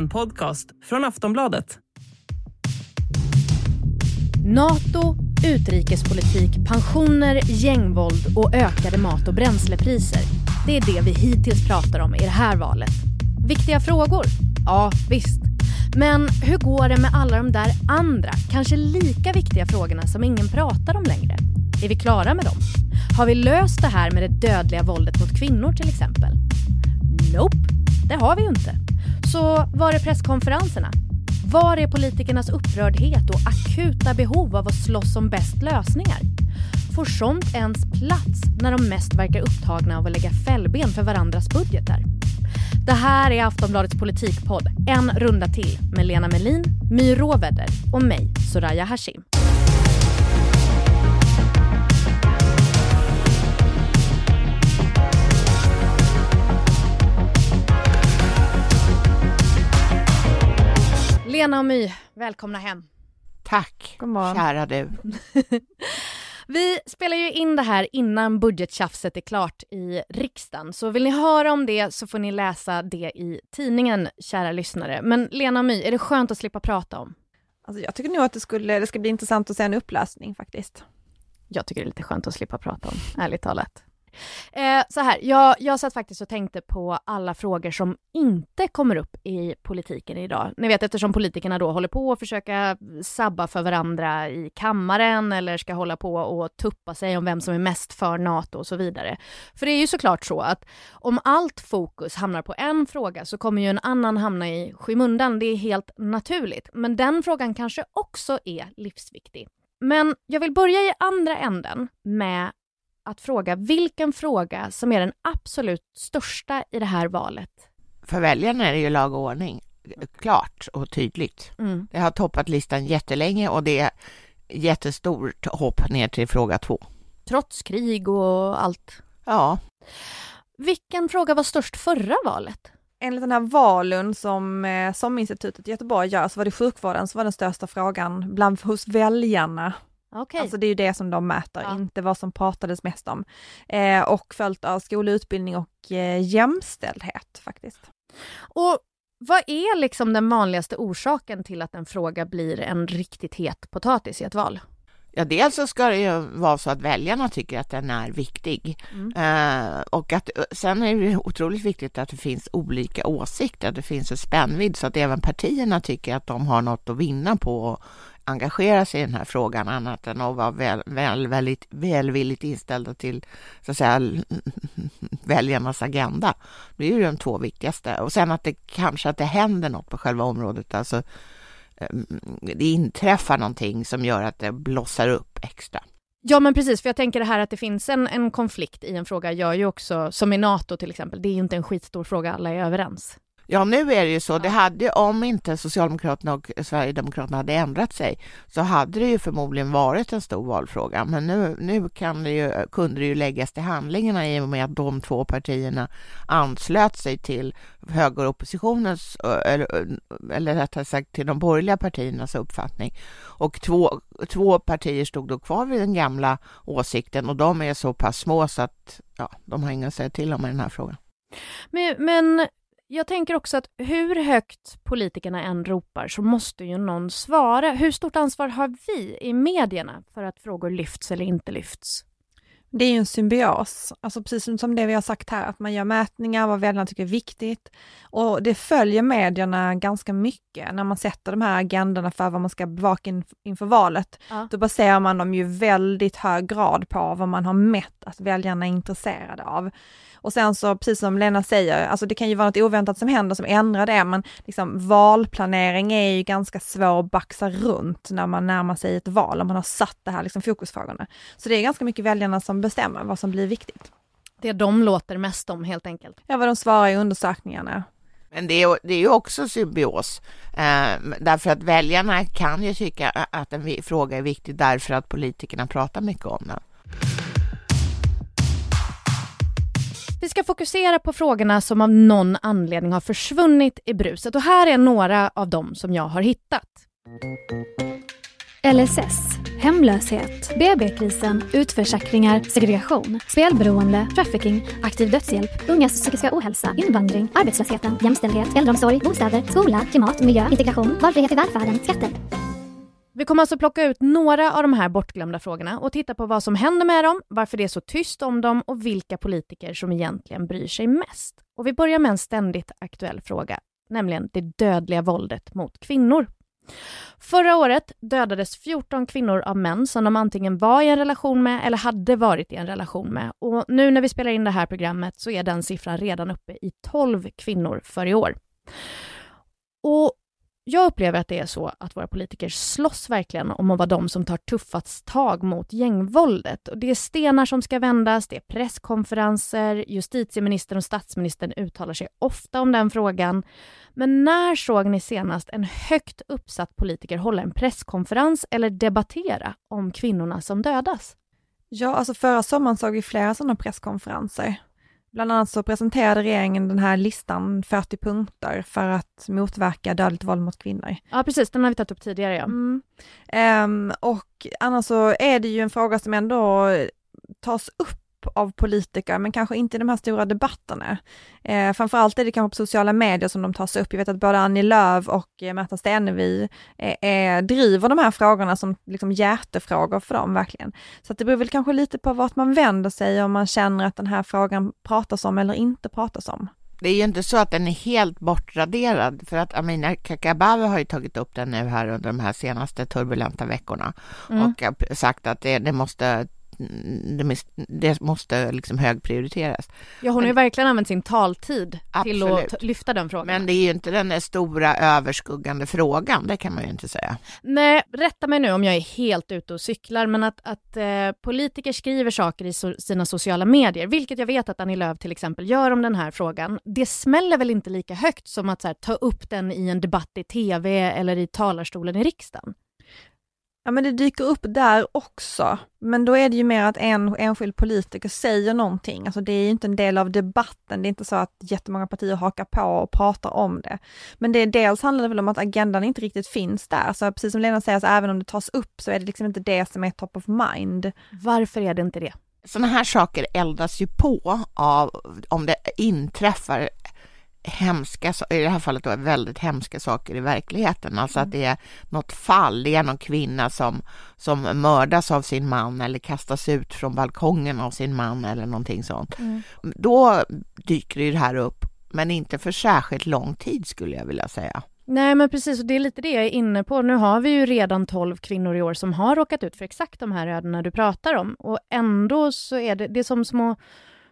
En podcast från Aftonbladet. Nato, utrikespolitik, pensioner, gängvåld och ökade mat och bränslepriser. Det är det vi hittills pratar om i det här valet. Viktiga frågor? Ja, visst. Men hur går det med alla de där andra, kanske lika viktiga frågorna som ingen pratar om längre? Är vi klara med dem? Har vi löst det här med det dödliga våldet mot kvinnor till exempel? Nope, det har vi ju inte. Så var är presskonferenserna? Var är politikernas upprördhet och akuta behov av att slåss om bäst lösningar? Får sånt ens plats när de mest verkar upptagna av att lägga fällben för varandras budgetar? Det här är Aftonbladets politikpodd En runda till med Lena Melin, My Råväder och mig, Soraya Hashim. Lena och My, välkomna hem. Tack, kära du. Vi spelar ju in det här innan budgettjafset är klart i riksdagen. Så vill ni höra om det så får ni läsa det i tidningen, kära lyssnare. Men Lena och My, är det skönt att slippa prata om? Alltså jag tycker nog att det, skulle, det ska bli intressant att se en upplösning faktiskt. Jag tycker det är lite skönt att slippa prata om, ärligt talat. Eh, så här, jag, jag satt faktiskt och tänkte på alla frågor som inte kommer upp i politiken idag. Ni vet eftersom politikerna då håller på att försöka sabba för varandra i kammaren eller ska hålla på och tuppa sig om vem som är mest för NATO och så vidare. För det är ju såklart så att om allt fokus hamnar på en fråga så kommer ju en annan hamna i skymundan. Det är helt naturligt. Men den frågan kanske också är livsviktig. Men jag vill börja i andra änden med att fråga vilken fråga som är den absolut största i det här valet. För väljarna är det ju lag och ordning, klart och tydligt. Mm. Det har toppat listan jättelänge och det är jättestort hopp ner till fråga två. Trots krig och allt? Ja. Vilken fråga var störst förra valet? Enligt den här Valun som eh, SOM-institutet i Göteborg gör så var det sjukvården som var den största frågan bland hos väljarna Okay. Alltså det är ju det som de mäter, ja. inte vad som pratades mest om. Eh, och följt av skolutbildning och eh, jämställdhet faktiskt. Och vad är liksom den vanligaste orsaken till att en fråga blir en riktigt het potatis i ett val? Ja, dels så ska det ju vara så att väljarna tycker att den är viktig. Mm. Eh, och att, sen är det otroligt viktigt att det finns olika åsikter, att det finns en spännvidd så att även partierna tycker att de har något att vinna på engagera sig i den här frågan annat än att vara väl, väl, väldigt, välvilligt inställda till så att säga, väljarnas agenda. Det är ju de två viktigaste. Och sen att det kanske att det händer något på själva området. Alltså, ehm, det inträffar någonting som gör att det blossar upp extra. Ja men precis, för jag tänker det här att det finns en, en konflikt i en fråga gör ju också, som i NATO till exempel, det är ju inte en skitstor fråga, alla är överens. Ja, nu är det ju så. Det hade, om inte Socialdemokraterna och Sverigedemokraterna hade ändrat sig, så hade det ju förmodligen varit en stor valfråga. Men nu, nu kan det ju, kunde det ju läggas till handlingarna i och med att de två partierna anslöt sig till högeroppositionens, eller, eller rättare sagt till de borgerliga partiernas uppfattning. Och två, två partier stod då kvar vid den gamla åsikten och de är så pass små så att ja, de har inga att säga till om i den här frågan. Men, men jag tänker också att hur högt politikerna än ropar så måste ju någon svara. Hur stort ansvar har vi i medierna för att frågor lyfts eller inte lyfts? Det är ju en symbios, alltså precis som det vi har sagt här, att man gör mätningar, vad väljarna tycker är viktigt. Och det följer medierna ganska mycket när man sätter de här agendorna för vad man ska bevaka in, inför valet. Ja. Då baserar man dem ju väldigt hög grad på vad man har mätt att väljarna är intresserade av. Och sen så, precis som Lena säger, alltså det kan ju vara något oväntat som händer som ändrar det, men liksom valplanering är ju ganska svår att baxa runt när man närmar sig ett val, om man har satt det här liksom fokusfrågorna. Så det är ganska mycket väljarna som bestämmer vad som blir viktigt. Det de låter mest om helt enkelt. Ja, vad de svarar i undersökningarna. Men det är, det är ju också symbios, eh, därför att väljarna kan ju tycka att en fråga är viktig därför att politikerna pratar mycket om den. Vi ska fokusera på frågorna som av någon anledning har försvunnit i bruset och här är några av dem som jag har hittat. LSS, hemlöshet, BB-krisen, utförsäkringar, segregation, spelberoende, trafficking, aktiv dödshjälp, ungas psykiska ohälsa, invandring, arbetslösheten, jämställdhet, äldreomsorg, bostäder, skola, klimat, miljö, integration, valfrihet i välfärden, skatter. Vi kommer alltså plocka ut några av de här bortglömda frågorna och titta på vad som händer med dem, varför det är så tyst om dem och vilka politiker som egentligen bryr sig mest. Och vi börjar med en ständigt aktuell fråga, nämligen det dödliga våldet mot kvinnor. Förra året dödades 14 kvinnor av män som de antingen var i en relation med eller hade varit i en relation med. Och nu när vi spelar in det här programmet så är den siffran redan uppe i 12 kvinnor för i år. Och jag upplever att det är så att våra politiker slåss verkligen om att vara de som tar tuffast tag mot gängvåldet. Och det är stenar som ska vändas, det är presskonferenser, justitieministern och statsministern uttalar sig ofta om den frågan. Men när såg ni senast en högt uppsatt politiker hålla en presskonferens eller debattera om kvinnorna som dödas? Ja, alltså förra sommaren såg vi flera sådana presskonferenser. Bland annat så presenterade regeringen den här listan 40 punkter för att motverka dödligt våld mot kvinnor. Ja precis, den har vi tagit upp tidigare ja. Mm. Um, och annars så är det ju en fråga som ändå tas upp av politiker, men kanske inte i de här stora debatterna. Eh, framförallt är det kanske på sociala medier som de tas upp. Jag vet att både Annie Lööf och eh, Märta Stenevi eh, eh, driver de här frågorna som liksom hjärtefrågor för dem verkligen. Så det beror väl kanske lite på vart man vänder sig om man känner att den här frågan pratas om eller inte pratas om. Det är ju inte så att den är helt bortraderad, för att Amina Kakabaveh har ju tagit upp den nu här under de här senaste turbulenta veckorna mm. och sagt att det, det måste det, det måste liksom högprioriteras. Ja, hon har ju verkligen använt sin taltid absolut. till att lyfta den frågan. Men det är ju inte den stora överskuggande frågan, det kan man ju inte säga. Nej, rätta mig nu om jag är helt ute och cyklar, men att, att eh, politiker skriver saker i so sina sociala medier, vilket jag vet att Annie Lööf till exempel gör om den här frågan, det smäller väl inte lika högt som att här, ta upp den i en debatt i tv eller i talarstolen i riksdagen? Ja men det dyker upp där också, men då är det ju mer att en enskild politiker säger någonting, alltså det är ju inte en del av debatten, det är inte så att jättemånga partier hakar på och pratar om det. Men det dels handlar det väl om att agendan inte riktigt finns där, så precis som Lena säger, så även om det tas upp så är det liksom inte det som är top of mind. Varför är det inte det? Sådana här saker eldas ju på av om det inträffar hemska, i det här fallet då väldigt hemska saker i verkligheten. Alltså mm. att det är något fall, det är någon kvinna som, som mördas av sin man eller kastas ut från balkongen av sin man eller någonting sånt. Mm. Då dyker det här upp, men inte för särskilt lång tid skulle jag vilja säga. Nej men precis, och det är lite det jag är inne på. Nu har vi ju redan 12 kvinnor i år som har råkat ut för exakt de här ödena du pratar om. Och ändå så är det, det är som små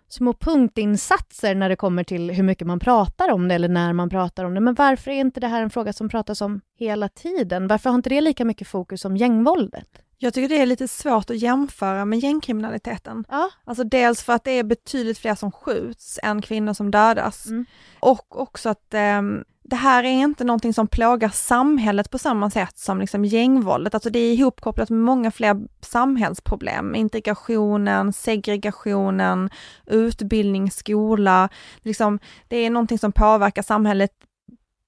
små punktinsatser när det kommer till hur mycket man pratar om det eller när man pratar om det. Men varför är inte det här en fråga som pratas om hela tiden? Varför har inte det lika mycket fokus som gängvåldet? Jag tycker det är lite svårt att jämföra med gängkriminaliteten. Ja. Alltså dels för att det är betydligt fler som skjuts än kvinnor som dödas. Mm. Och också att eh, det här är inte någonting som plågar samhället på samma sätt som liksom gängvåldet. Alltså det är ihopkopplat med många fler samhällsproblem. Integrationen, segregationen, utbildning, skola. Liksom, det är någonting som påverkar samhället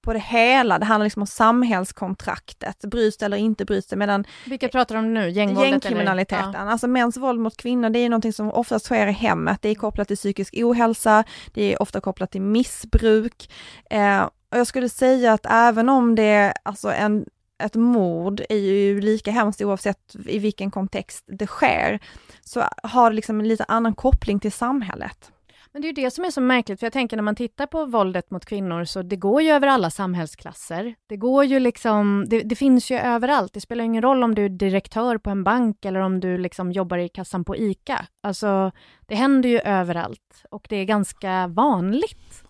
på det hela. Det handlar liksom om samhällskontraktet, bryts det eller inte bryts det. Medan Vilka pratar om nu? Gängvåldet? Gängkriminaliteten. Ja. Alltså mäns våld mot kvinnor, det är någonting som oftast sker i hemmet. Det är kopplat till psykisk ohälsa, det är ofta kopplat till missbruk. Eh, och jag skulle säga att även om det är alltså en, ett mord är ju lika hemskt oavsett i vilken kontext det sker, så har det liksom en lite annan koppling till samhället. Men det är ju det som är så märkligt, för jag tänker när man tittar på våldet mot kvinnor, så det går ju över alla samhällsklasser. Det går ju liksom, det, det finns ju överallt. Det spelar ingen roll om du är direktör på en bank eller om du liksom jobbar i kassan på ICA. Alltså, det händer ju överallt och det är ganska vanligt.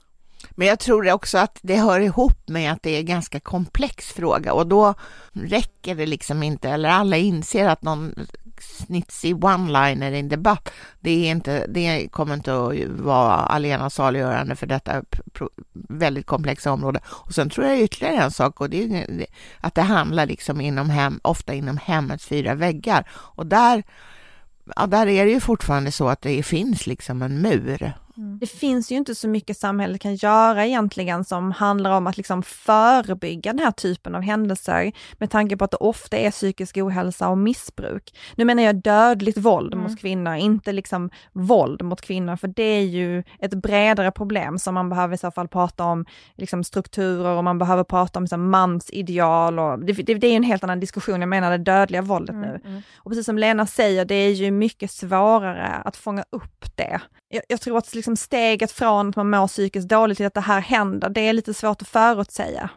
Men jag tror också att det hör ihop med att det är en ganska komplex fråga och då räcker det liksom inte, eller alla inser att någon snitsig one-liner i en debatt, det, är inte, det kommer inte att vara allena saliggörande för detta väldigt komplexa område. Och sen tror jag ytterligare en sak och det är att det handlar liksom inom hem, ofta inom hemmets fyra väggar och där ja, där är det ju fortfarande så att det finns liksom en mur Mm. Det finns ju inte så mycket samhället kan göra egentligen som handlar om att liksom förebygga den här typen av händelser med tanke på att det ofta är psykisk ohälsa och missbruk. Nu menar jag dödligt våld mm. mot kvinnor, inte liksom våld mot kvinnor, för det är ju ett bredare problem som man behöver i så fall prata om liksom strukturer och man behöver prata om liksom mansideal och det, det, det är en helt annan diskussion, jag menar det dödliga våldet mm. nu. Mm. Och precis som Lena säger, det är ju mycket svårare att fånga upp det. Jag, jag tror att liksom steget från att man mår psykiskt dåligt till att det här händer, det är lite svårt att förutsäga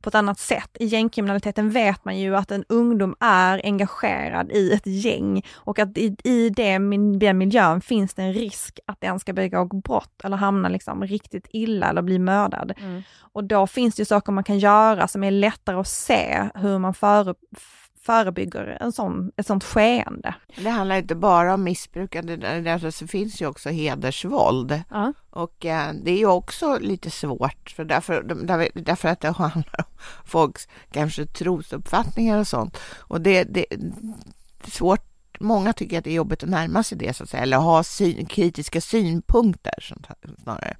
på ett annat sätt. I gängkriminaliteten vet man ju att en ungdom är engagerad i ett gäng och att i, i det, den miljön finns det en risk att den ska begå brott eller hamna liksom riktigt illa eller bli mördad. Mm. Och då finns det ju saker man kan göra som är lättare att se hur man före, förebygger en sån, ett sånt skeende. Det handlar inte bara om missbrukande, det finns ju också hedersvåld. Ja. Och eh, det är ju också lite svårt, för därför, därför att det handlar om folks kanske trosuppfattningar och sånt. Och det, det är svårt Många tycker att det är jobbigt att närma sig det, så att säga, eller ha syn, kritiska synpunkter snarare.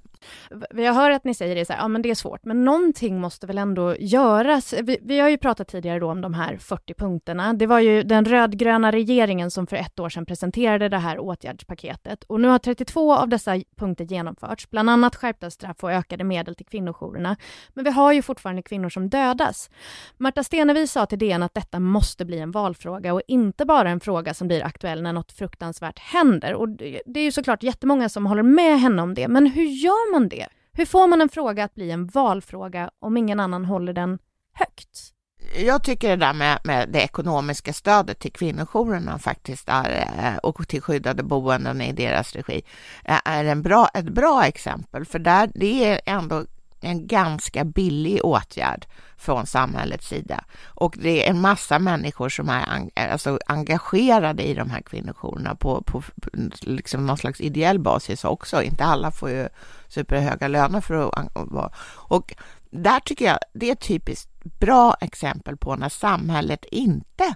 Jag hör att ni säger det så här, ja men det är svårt, men någonting måste väl ändå göras. Vi, vi, har ju pratat tidigare då om de här 40 punkterna. Det var ju den rödgröna regeringen som för ett år sedan presenterade det här åtgärdspaketet och nu har 32 av dessa punkter genomförts, bland annat skärpta straff och ökade medel till kvinnojourerna. Men vi har ju fortfarande kvinnor som dödas. Marta Stenevi sa till DN att detta måste bli en valfråga och inte bara en fråga som blir aktuell när något fruktansvärt händer. Och det är ju såklart jättemånga som håller med henne om det, men hur gör man det? Hur får man en fråga att bli en valfråga om ingen annan håller den högt? Jag tycker det där med, med det ekonomiska stödet till kvinnojourerna faktiskt är, eh, och till skyddade boenden i deras regi eh, är en bra, ett bra exempel, för där, det är ändå en ganska billig åtgärd från samhällets sida. Och det är en massa människor som är alltså, engagerade i de här kvinnojourerna på, på liksom någon slags ideell basis också. Inte alla får ju superhöga löner för att vara... Och där tycker jag det är ett typiskt bra exempel på när samhället inte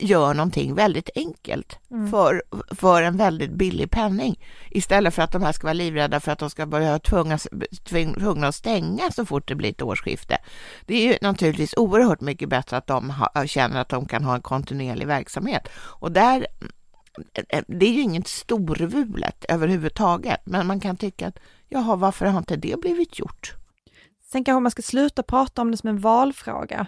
gör någonting väldigt enkelt mm. för, för en väldigt billig penning. Istället för att de här ska vara livrädda för att de ska börja tvungas, tvungna att stänga så fort det blir ett årsskifte. Det är ju naturligtvis oerhört mycket bättre att de ha, känner att de kan ha en kontinuerlig verksamhet. Och där, eh, det är ju inget storvulet överhuvudtaget, men man kan tycka att jaha, varför har inte det blivit gjort? Sen kanske man ska sluta prata om det som en valfråga.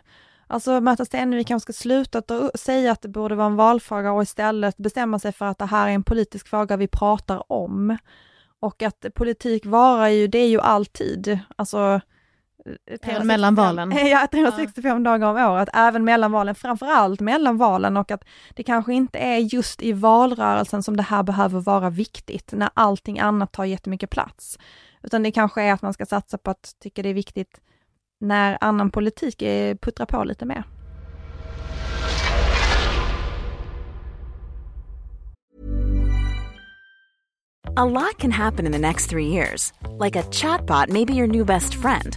Alltså Märta Stenevi kanske ska sluta säga att det borde vara en valfråga och istället bestämma sig för att det här är en politisk fråga vi pratar om. Och att politik varar ju, det är ju alltid, alltså Även mellan valen? Ja, 365 ja. dagar om året, även mellan valen, framförallt mellan valen och att det kanske inte är just i valrörelsen som det här behöver vara viktigt, när allting annat tar jättemycket plats. Utan det kanske är att man ska satsa på att tycka det är viktigt när annan politik puttrar på lite mer. A lot can happen in the next three years. Like a chatbot maybe your new best friend.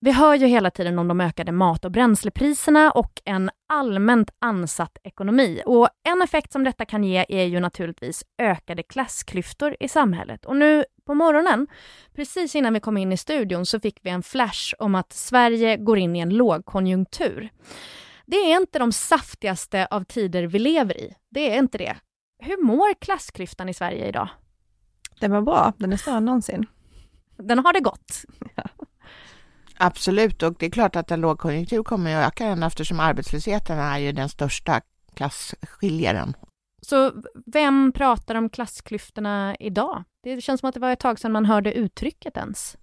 Vi hör ju hela tiden om de ökade mat och bränslepriserna och en allmänt ansatt ekonomi. Och En effekt som detta kan ge är ju naturligtvis ökade klassklyftor i samhället. Och nu på morgonen, precis innan vi kom in i studion, så fick vi en flash om att Sverige går in i en lågkonjunktur. Det är inte de saftigaste av tider vi lever i. Det är inte det. Hur mår klassklyftan i Sverige idag? Den var bra. Den är större än någonsin. Den har det gott. Ja. Absolut, och det är klart att en lågkonjunktur kommer att öka den eftersom arbetslösheten är ju den största klasskiljaren. Så vem pratar om klassklyftorna idag? Det känns som att det var ett tag sedan man hörde uttrycket ens.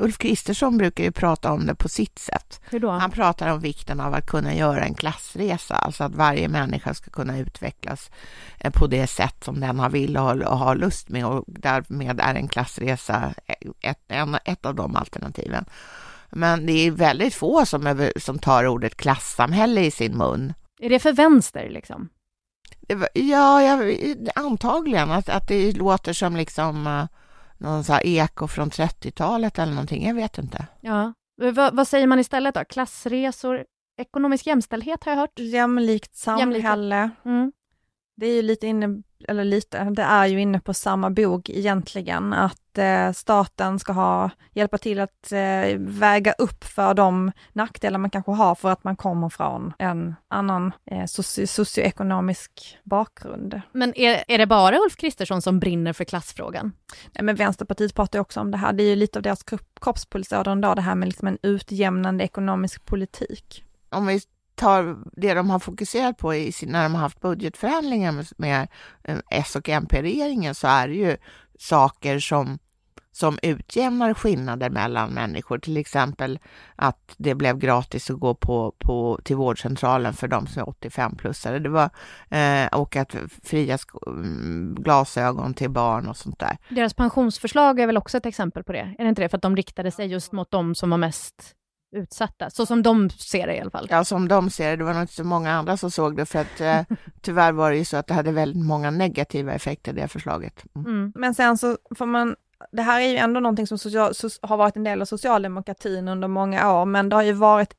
Ulf Kristersson brukar ju prata om det på sitt sätt. Hur då? Han pratar om vikten av att kunna göra en klassresa, alltså att varje människa ska kunna utvecklas eh, på det sätt som den har vill och har lust med och därmed är en klassresa ett, en, ett av de alternativen. Men det är väldigt få som, som tar ordet klassamhälle i sin mun. Är det för vänster liksom? Ja, jag, antagligen att, att det låter som liksom uh, någon så här eko från 30-talet eller någonting. Jag vet inte. Ja. V vad säger man istället då? Klassresor, ekonomisk jämställdhet har jag hört. Jämlikt samhälle. Mm. Det är ju lite inne eller lite, det är ju inne på samma bok egentligen, att eh, staten ska ha, hjälpa till att eh, väga upp för de nackdelar man kanske har för att man kommer från en annan eh, socio socioekonomisk bakgrund. Men är, är det bara Ulf Kristersson som brinner för klassfrågan? Nej, men Vänsterpartiet pratar ju också om det här, det är ju lite av deras kroppspulsåder ändå, det här med liksom en utjämnande ekonomisk politik. Om vi tar det de har fokuserat på i sin, när de har haft budgetförhandlingar med, med eh, S och MP-regeringen så är det ju saker som, som utjämnar skillnader mellan människor. Till exempel att det blev gratis att gå på, på, till vårdcentralen för de som är 85-plussare. Det var, eh, och att fria mm, glasögon till barn och sånt där. Deras pensionsförslag är väl också ett exempel på det? Är det inte det? För att de riktade sig just mot de som var mest utsatta, så som de ser det i alla fall. Ja, som de ser det. Det var nog inte så många andra som såg det, för att eh, tyvärr var det ju så att det hade väldigt många negativa effekter, det förslaget. Mm. Mm. Men sen så får man det här är ju ändå någonting som social, har varit en del av socialdemokratin under många år, men det har ju varit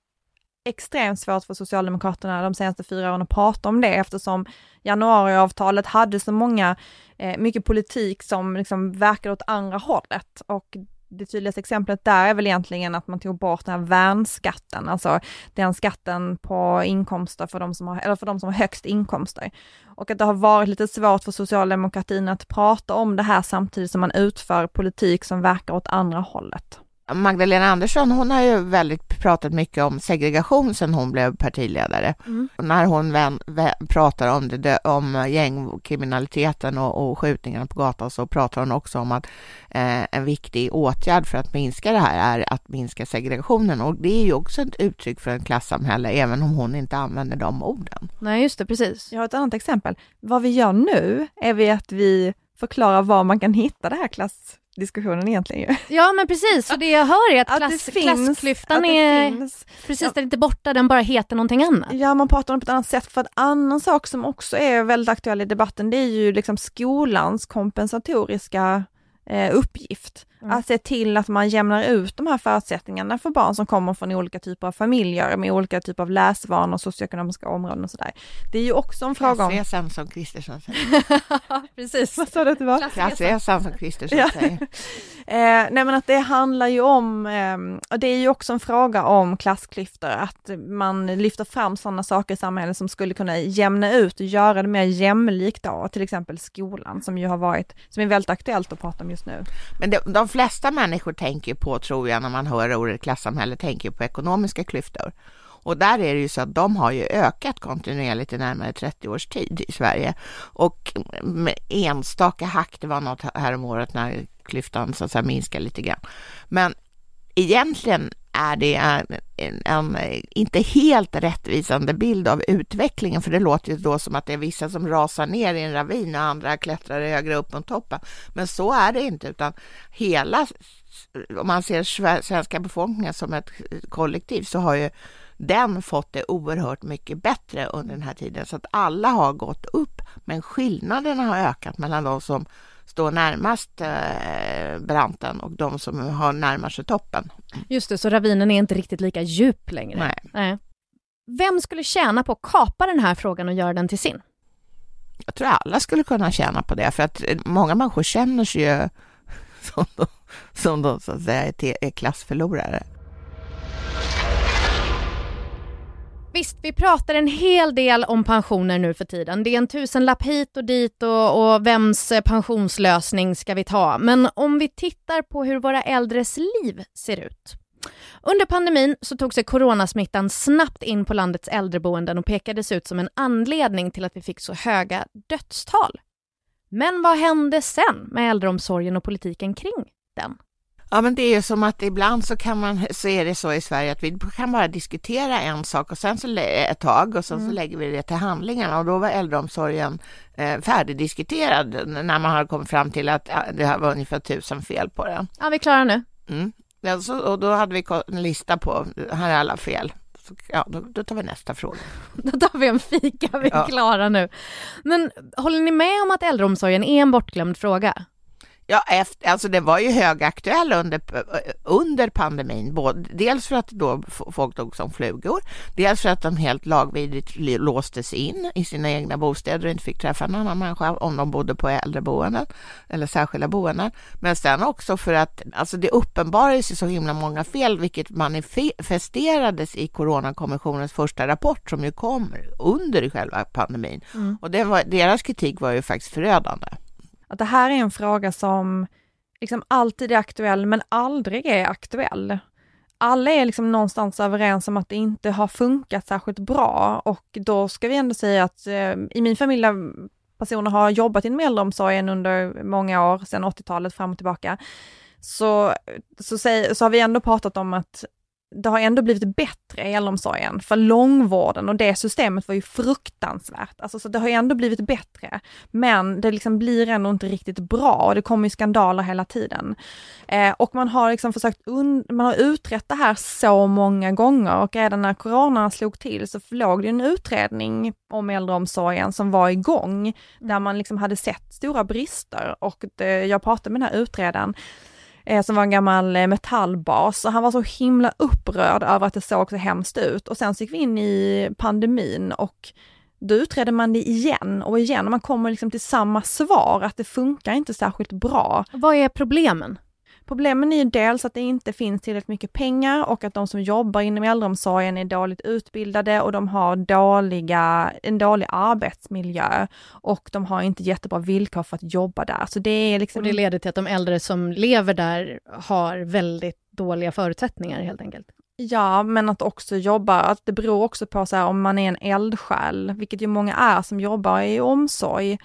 extremt svårt för Socialdemokraterna de senaste fyra åren att prata om det eftersom januariavtalet hade så många, eh, mycket politik som liksom verkade åt andra hållet och det tydligaste exemplet där är väl egentligen att man tog bort den här värnskatten, alltså den skatten på inkomster för de som har, eller för de som har högst inkomster. Och att det har varit lite svårt för socialdemokratin att prata om det här samtidigt som man utför politik som verkar åt andra hållet. Magdalena Andersson, hon har ju väldigt pratat mycket om segregation sedan hon blev partiledare. Mm. när hon vän, vän, pratar om, det, om gängkriminaliteten och, och skjutningarna på gatan så pratar hon också om att eh, en viktig åtgärd för att minska det här är att minska segregationen och det är ju också ett uttryck för ett klassamhälle även om hon inte använder de orden. Nej, just det, precis. Jag har ett annat exempel. Vad vi gör nu är vi att vi förklarar var man kan hitta det här klass diskussionen egentligen ju. Ja men precis, och det jag hör är att, att klass, finns, klassklyftan att är finns. precis, ja. den är inte borta, den bara heter någonting annat. Ja man pratar om det på ett annat sätt, för en annan sak som också är väldigt aktuell i debatten det är ju liksom skolans kompensatoriska eh, uppgift. Mm. Att se till att man jämnar ut de här förutsättningarna för barn som kommer från olika typer av familjer med olika typer av läsvanor, socioekonomiska områden och sådär. Det är ju också en fråga om... Klassresan som Kristersson säger. Precis. Vad sa du att det var? Klassresan som Kristersson ja. säger. eh, nej men att det handlar ju om, eh, det är ju också en fråga om klassklyftor, att man lyfter fram sådana saker i samhället som skulle kunna jämna ut och göra det mer jämlikt då, till exempel skolan som ju har varit, som är väldigt aktuellt att prata om just nu. Men det, de flesta människor tänker på, tror jag, när man hör ordet klassamhälle, tänker på ekonomiska klyftor. Och där är det ju så att de har ju ökat kontinuerligt i närmare 30 års tid i Sverige. Och med enstaka hack, det var något här om året när klyftan så att säga minskade lite grann. Men egentligen är det en, en, en, inte helt rättvisande bild av utvecklingen, för det låter ju då som att det är vissa som rasar ner i en ravin och andra klättrar högre upp mot toppen. Men så är det inte, utan hela, om man ser svenska befolkningen som ett kollektiv, så har ju den fått det oerhört mycket bättre under den här tiden, så att alla har gått upp, men skillnaderna har ökat mellan de som står närmast eh, branten och de som har närmar sig toppen. Just det, så ravinen är inte riktigt lika djup längre. Nej. Nej. Vem skulle tjäna på att kapa den här frågan och göra den till sin? Jag tror alla skulle kunna tjäna på det, för att många människor känner sig ju som de, som de så att säga är klassförlorare. Visst, vi pratar en hel del om pensioner nu för tiden. Det är en tusenlapp hit och dit och, och vems eh, pensionslösning ska vi ta? Men om vi tittar på hur våra äldres liv ser ut. Under pandemin så tog sig coronasmittan snabbt in på landets äldreboenden och pekades ut som en anledning till att vi fick så höga dödstal. Men vad hände sen med äldreomsorgen och politiken kring den? Ja, men det är ju som att ibland så kan man, så är det så i Sverige att vi kan bara diskutera en sak och sen så ett tag och sen mm. så lägger vi det till handlingarna och då var äldreomsorgen eh, färdigdiskuterad när man har kommit fram till att det var ungefär tusen fel på den. Ja, vi är klara nu. Mm. Alltså, och då hade vi en lista på, här är alla fel. Så, ja, då, då, tar vi nästa fråga. Då tar vi en fika, vi är ja. klara nu. Men håller ni med om att äldreomsorgen är en bortglömd fråga? Ja, efter, alltså det var ju högaktuell under, under pandemin. Både, dels för att då folk dog som flugor, dels för att de helt lagvidrigt låstes in i sina egna bostäder och inte fick träffa en annan människa om de bodde på äldreboenden eller särskilda boenden. Men sen också för att alltså det uppenbarades så himla många fel, vilket manifesterades i Coronakommissionens första rapport som ju kom under själva pandemin. Mm. Och var, deras kritik var ju faktiskt förödande. Att det här är en fråga som liksom alltid är aktuell, men aldrig är aktuell. Alla är liksom någonstans överens om att det inte har funkat särskilt bra och då ska vi ändå säga att eh, i min familj personer har jobbat inom äldreomsorgen under många år, sedan 80-talet fram och tillbaka, så, så, säg, så har vi ändå pratat om att det har ändå blivit bättre i äldreomsorgen, för långvården och det systemet var ju fruktansvärt. Alltså, så det har ju ändå blivit bättre, men det liksom blir ändå inte riktigt bra och det kommer ju skandaler hela tiden. Eh, och man har liksom försökt, man har utrett det här så många gånger och redan när corona slog till så låg det en utredning om äldreomsorgen som var igång, där man liksom hade sett stora brister och det, jag pratade med den här utredaren eh, som var en gammal eh, metallbas och han var så himla upprörd över att det såg så hemskt ut. Och sen så gick vi in i pandemin och då utredde man det igen och igen och man kommer liksom till samma svar, att det funkar inte särskilt bra. Vad är problemen? Problemen är ju dels att det inte finns tillräckligt mycket pengar och att de som jobbar inom äldreomsorgen är dåligt utbildade och de har dåliga, en dålig arbetsmiljö och de har inte jättebra villkor för att jobba där. Så det är liksom... Och det leder till att de äldre som lever där har väldigt dåliga förutsättningar helt enkelt? Ja, men att också jobba, att det beror också på så här, om man är en eldsjäl, vilket ju många är som jobbar i omsorg,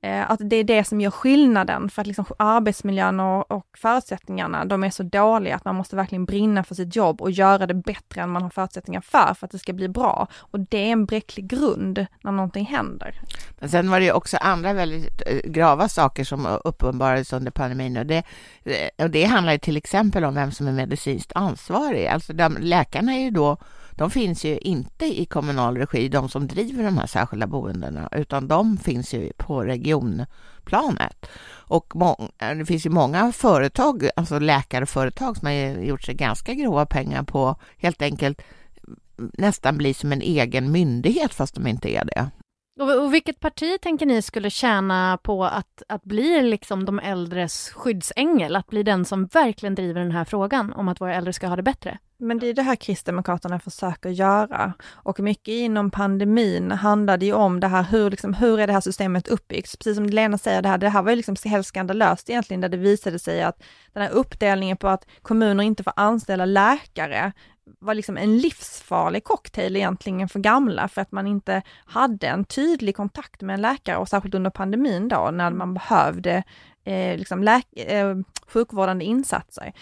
Eh, att det är det som gör skillnaden för att liksom arbetsmiljön och, och, förutsättningarna, de är så dåliga att man måste verkligen brinna för sitt jobb och göra det bättre än man har förutsättningar för, för att det ska bli bra. Och det är en bräcklig grund när någonting händer. Men sen var det ju också andra väldigt eh, grava saker som uppenbarades under pandemin och det, eh, och det handlar till exempel om vem som är medicinskt ansvarig. Alltså de, läkarna är ju då de finns ju inte i kommunal regi, de som driver de här särskilda boendena, utan de finns ju på regionplanet. Och eh, det finns ju många företag, alltså läkarföretag, som har gjort sig ganska grova pengar på helt enkelt nästan bli som en egen myndighet fast de inte är det. Och, och vilket parti tänker ni skulle tjäna på att, att bli liksom de äldres skyddsängel? Att bli den som verkligen driver den här frågan om att våra äldre ska ha det bättre? Men det är det här Kristdemokraterna försöker göra. Och mycket inom pandemin handlade ju om det här, hur, liksom, hur är det här systemet uppbyggt? Precis som Lena säger, det här, det här var ju liksom helt skandalöst egentligen, där det visade sig att den här uppdelningen på att kommuner inte får anställa läkare var liksom en livsfarlig cocktail egentligen för gamla, för att man inte hade en tydlig kontakt med en läkare och särskilt under pandemin då, när man behövde eh, liksom läk- eh, sjukvårdande insatser.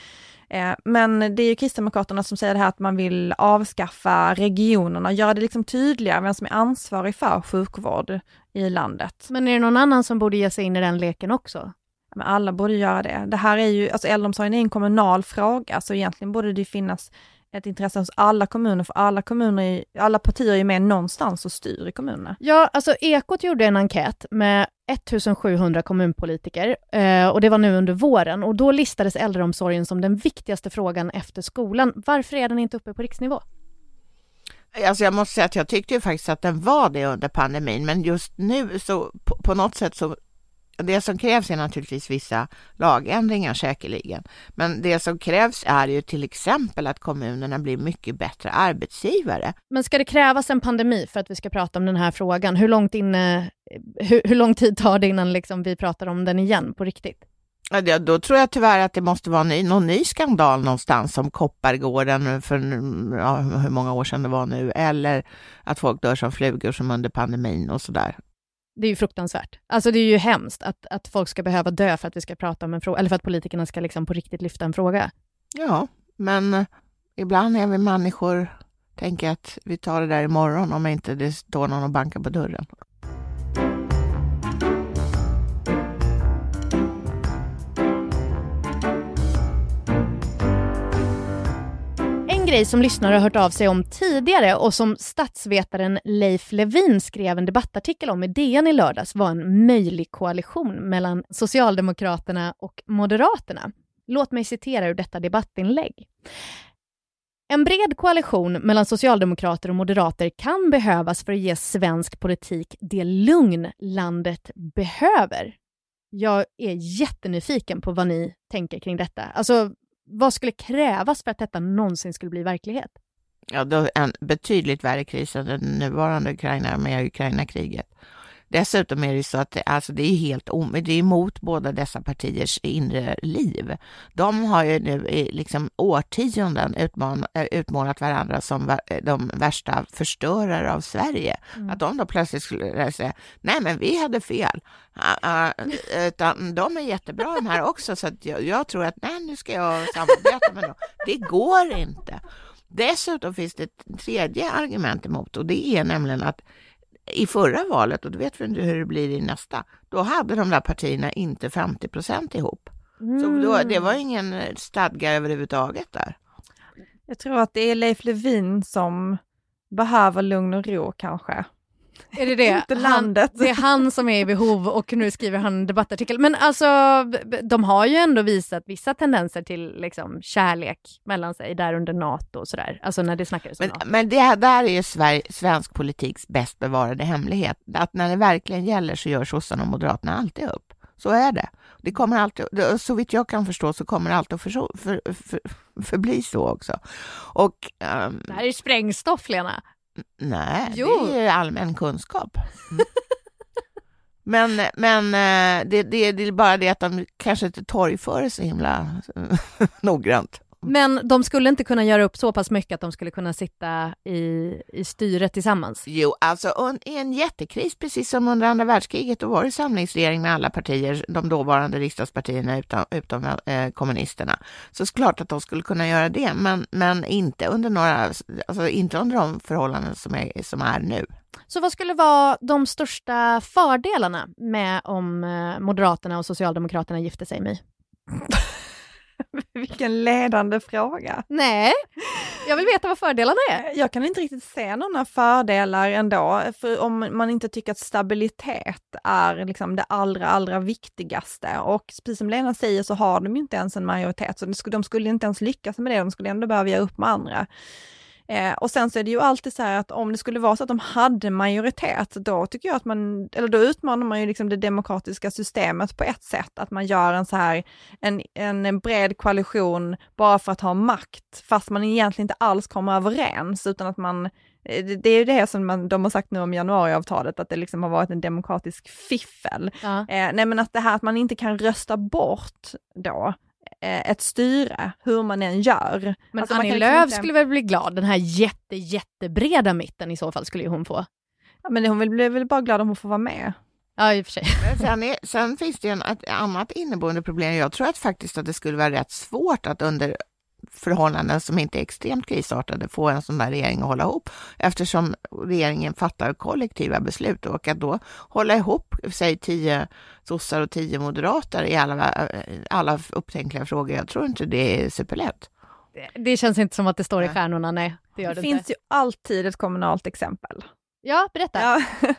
Eh, men det är ju Kristdemokraterna som säger det här att man vill avskaffa regionerna, göra det liksom tydligare vem som är ansvarig för sjukvård i landet. Men är det någon annan som borde ge sig in i den leken också? Men alla borde göra det. Det här är ju, alltså äldreomsorgen är en kommunal fråga, så egentligen borde det finnas ett intresse hos alla kommuner, för alla kommuner, alla partier är med någonstans och styr i kommunerna. Ja, alltså Ekot gjorde en enkät med 1700 kommunpolitiker eh, och det var nu under våren och då listades äldreomsorgen som den viktigaste frågan efter skolan. Varför är den inte uppe på riksnivå? Alltså jag måste säga att jag tyckte ju faktiskt att den var det under pandemin, men just nu så på, på något sätt så det som krävs är naturligtvis vissa lagändringar säkerligen. Men det som krävs är ju till exempel att kommunerna blir mycket bättre arbetsgivare. Men ska det krävas en pandemi för att vi ska prata om den här frågan? Hur, långt inne, hur, hur lång tid tar det innan liksom vi pratar om den igen på riktigt? Ja, då tror jag tyvärr att det måste vara ny, någon ny skandal någonstans som Koppargården för ja, hur många år sedan det var nu, eller att folk dör som flugor som under pandemin och sådär. Det är ju fruktansvärt. Alltså det är ju hemskt att, att folk ska behöva dö för att vi ska prata om en fråga, eller för att politikerna ska liksom på riktigt lyfta en fråga. Ja, men eh, ibland är vi människor, tänker att vi tar det där imorgon om inte det står någon och bankar på dörren. En grej som lyssnare har hört av sig om tidigare och som statsvetaren Leif Levin skrev en debattartikel om i DN i lördags var en möjlig koalition mellan Socialdemokraterna och Moderaterna. Låt mig citera ur detta debattinlägg. En bred koalition mellan socialdemokrater och moderater kan behövas för att ge svensk politik det lugn landet behöver. Jag är jättenyfiken på vad ni tänker kring detta. Alltså, vad skulle krävas för att detta någonsin skulle bli verklighet? Ja, då en betydligt värre kris än den nuvarande Ukraina med Ukraina-kriget. Dessutom är det så att alltså det är helt om, det är emot båda dessa partiers inre liv. De har ju nu i liksom årtionden utman, eh, utmålat varandra som de värsta förstörare av Sverige. Mm. Att de då plötsligt skulle säga, nej men vi hade fel. Uh, utan de är jättebra de här också, så jag, jag tror att nej, nu ska jag samarbeta med dem. Det går inte. Dessutom finns det ett tredje argument emot och det är nämligen att i förra valet, och då vet vi inte hur det blir i nästa, då hade de där partierna inte 50 procent ihop. Mm. Så då, det var ingen stadga överhuvudtaget där. Jag tror att det är Leif Levin som behöver lugn och ro kanske. Är det det? Inte landet. Han, det är han som är i behov och nu skriver han en debattartikel. Men alltså, de har ju ändå visat vissa tendenser till liksom, kärlek mellan sig där under NATO och sådär. Alltså när det snackades men, NATO. Men det där är Sverige, svensk politiks bäst bevarade hemlighet. Att när det verkligen gäller så gör sossarna och moderaterna alltid upp. Så är det. Det kommer alltid, så vitt jag kan förstå så kommer det alltid att för, för, för, förbli så också. Och, um, det här är sprängstoff, Lena. Nej, jo. det är allmän kunskap. Mm. men men eh, det, det, det är bara det att de kanske inte torgför det så himla noggrant. Men de skulle inte kunna göra upp så pass mycket att de skulle kunna sitta i, i styret tillsammans? Jo, alltså i en jättekris, precis som under andra världskriget, då var det samlingsregering med alla partier, de dåvarande riksdagspartierna utom, utom eh, kommunisterna. Så det är klart att de skulle kunna göra det, men, men inte under några, alltså inte under de förhållanden som är, som är nu. Så vad skulle vara de största fördelarna med om eh, Moderaterna och Socialdemokraterna gifte sig med? Vilken ledande fråga. Nej, jag vill veta vad fördelarna är. Jag kan inte riktigt se några fördelar ändå, för om man inte tycker att stabilitet är liksom det allra, allra viktigaste. Och precis som Lena säger så har de inte ens en majoritet, så de skulle inte ens lyckas med det, de skulle ändå behöva göra upp med andra. Eh, och sen så är det ju alltid så här att om det skulle vara så att de hade majoritet, då tycker jag att man, eller då utmanar man ju liksom det demokratiska systemet på ett sätt, att man gör en så här, en, en bred koalition bara för att ha makt, fast man egentligen inte alls kommer överens, utan att man eh, det är ju det som man, de har sagt nu om januariavtalet, att det liksom har varit en demokratisk fiffel. Ja. Eh, nej men att det här att man inte kan rösta bort då, ett styre, hur man än gör. Men alltså Annie Lööf inte... skulle väl bli glad, den här jätte, jättebreda mitten i så fall skulle ju hon få. Ja, men hon blir väl bara glad om hon får vara med. Ja, i och för sig. sen, är, sen finns det en, ett annat inneboende problem. Jag tror att faktiskt att det skulle vara rätt svårt att under förhållanden som inte är extremt krisartade få en sån där regering att hålla ihop eftersom regeringen fattar kollektiva beslut och att då hålla ihop, säg tio sossar och tio moderater i alla, alla upptänkliga frågor. Jag tror inte det är superlätt. Det, det känns inte som att det står i stjärnorna, nej. Det, gör det, det finns inte. ju alltid ett kommunalt exempel. Ja, berätta. Ja.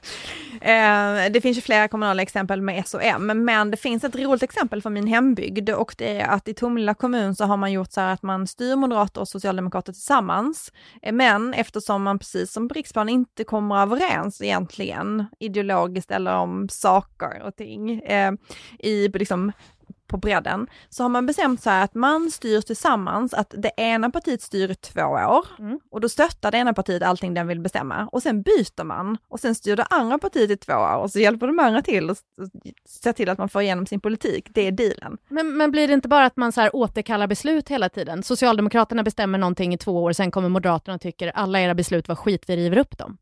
Eh, det finns ju flera kommunala exempel med SOM, men det finns ett roligt exempel från min hembygd och det är att i Tomelilla kommun så har man gjort så här att man styr moderater och socialdemokrater tillsammans. Eh, men eftersom man precis som på riksplan inte kommer överens egentligen ideologiskt eller om saker och ting eh, i liksom på bredden, så har man bestämt sig att man styr tillsammans, att det ena partiet styr i två år mm. och då stöttar det ena partiet allting den vill bestämma och sen byter man och sen styr det andra partiet i två år och så hjälper de andra till och ser till att man får igenom sin politik. Det är dealen. Men, men blir det inte bara att man så här återkallar beslut hela tiden? Socialdemokraterna bestämmer någonting i två år, sen kommer Moderaterna och tycker alla era beslut var skit, vi river upp dem.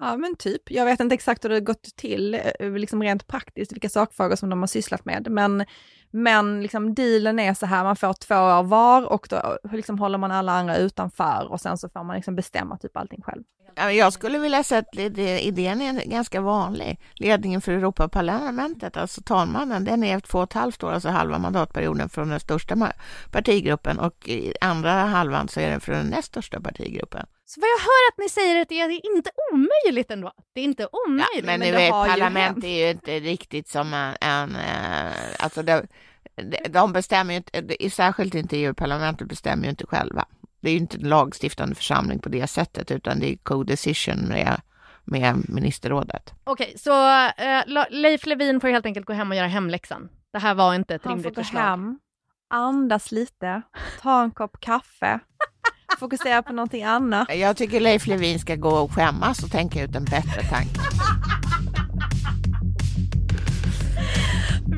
Ja men typ, jag vet inte exakt hur det gått till, eh, liksom rent praktiskt, vilka sakfrågor som de har sysslat med, men, men liksom dealen är så här, man får två år var och då eh, liksom håller man alla andra utanför och sen så får man liksom bestämma typ allting själv. Jag skulle vilja säga att idén är ganska vanlig. Ledningen för Europaparlamentet, alltså talmannen, den är två och ett halvt år, alltså halva mandatperioden från den största partigruppen och i andra halvan så är den från den näst största partigruppen. Så vad jag hör att ni säger att det är inte omöjligt ändå. Det är inte omöjligt. Ja, men, men du vet, parlament är ju inte riktigt som en, en eh, alltså det, de bestämmer ju inte, särskilt inte EU-parlamentet bestämmer ju inte själva. Det är ju inte en lagstiftande församling på det sättet, utan det är co-decision med, med ministerrådet. Okej, okay, så uh, Leif Levin får helt enkelt gå hem och göra hemläxan. Det här var inte ett Han rimligt förslag. Han får gå hem, andas lite, ta en kopp kaffe, fokusera på någonting annat. Jag tycker Leif Levin ska gå och skämmas och tänka ut en bättre tanke.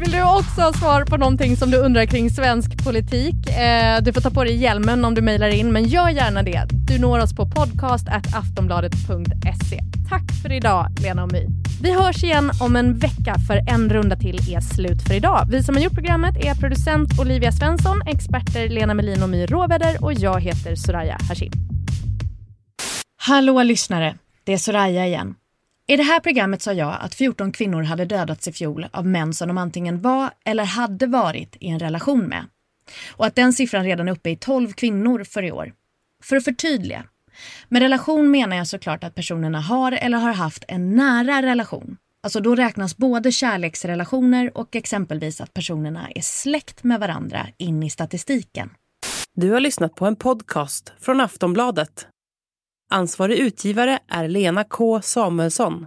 Vill du också ha svar på någonting som du undrar kring svensk politik? Eh, du får ta på dig hjälmen om du mejlar in, men gör gärna det. Du når oss på podcast.aftonbladet.se. Tack för idag, Lena och My. Vi hörs igen om en vecka för en runda till är slut för idag. Vi som har gjort programmet är producent Olivia Svensson, experter Lena Melin och My Råväder och jag heter Soraya Hashim. Hallå lyssnare, det är Soraya igen. I det här programmet sa jag att 14 kvinnor hade dödats i fjol av män som de antingen var eller hade varit i en relation med. Och att den siffran redan är uppe i 12 kvinnor för i år. För att förtydliga. Med relation menar jag såklart att personerna har eller har haft en nära relation. Alltså då räknas både kärleksrelationer och exempelvis att personerna är släkt med varandra in i statistiken. Du har lyssnat på en podcast från Aftonbladet. Ansvarig utgivare är Lena K Samuelsson.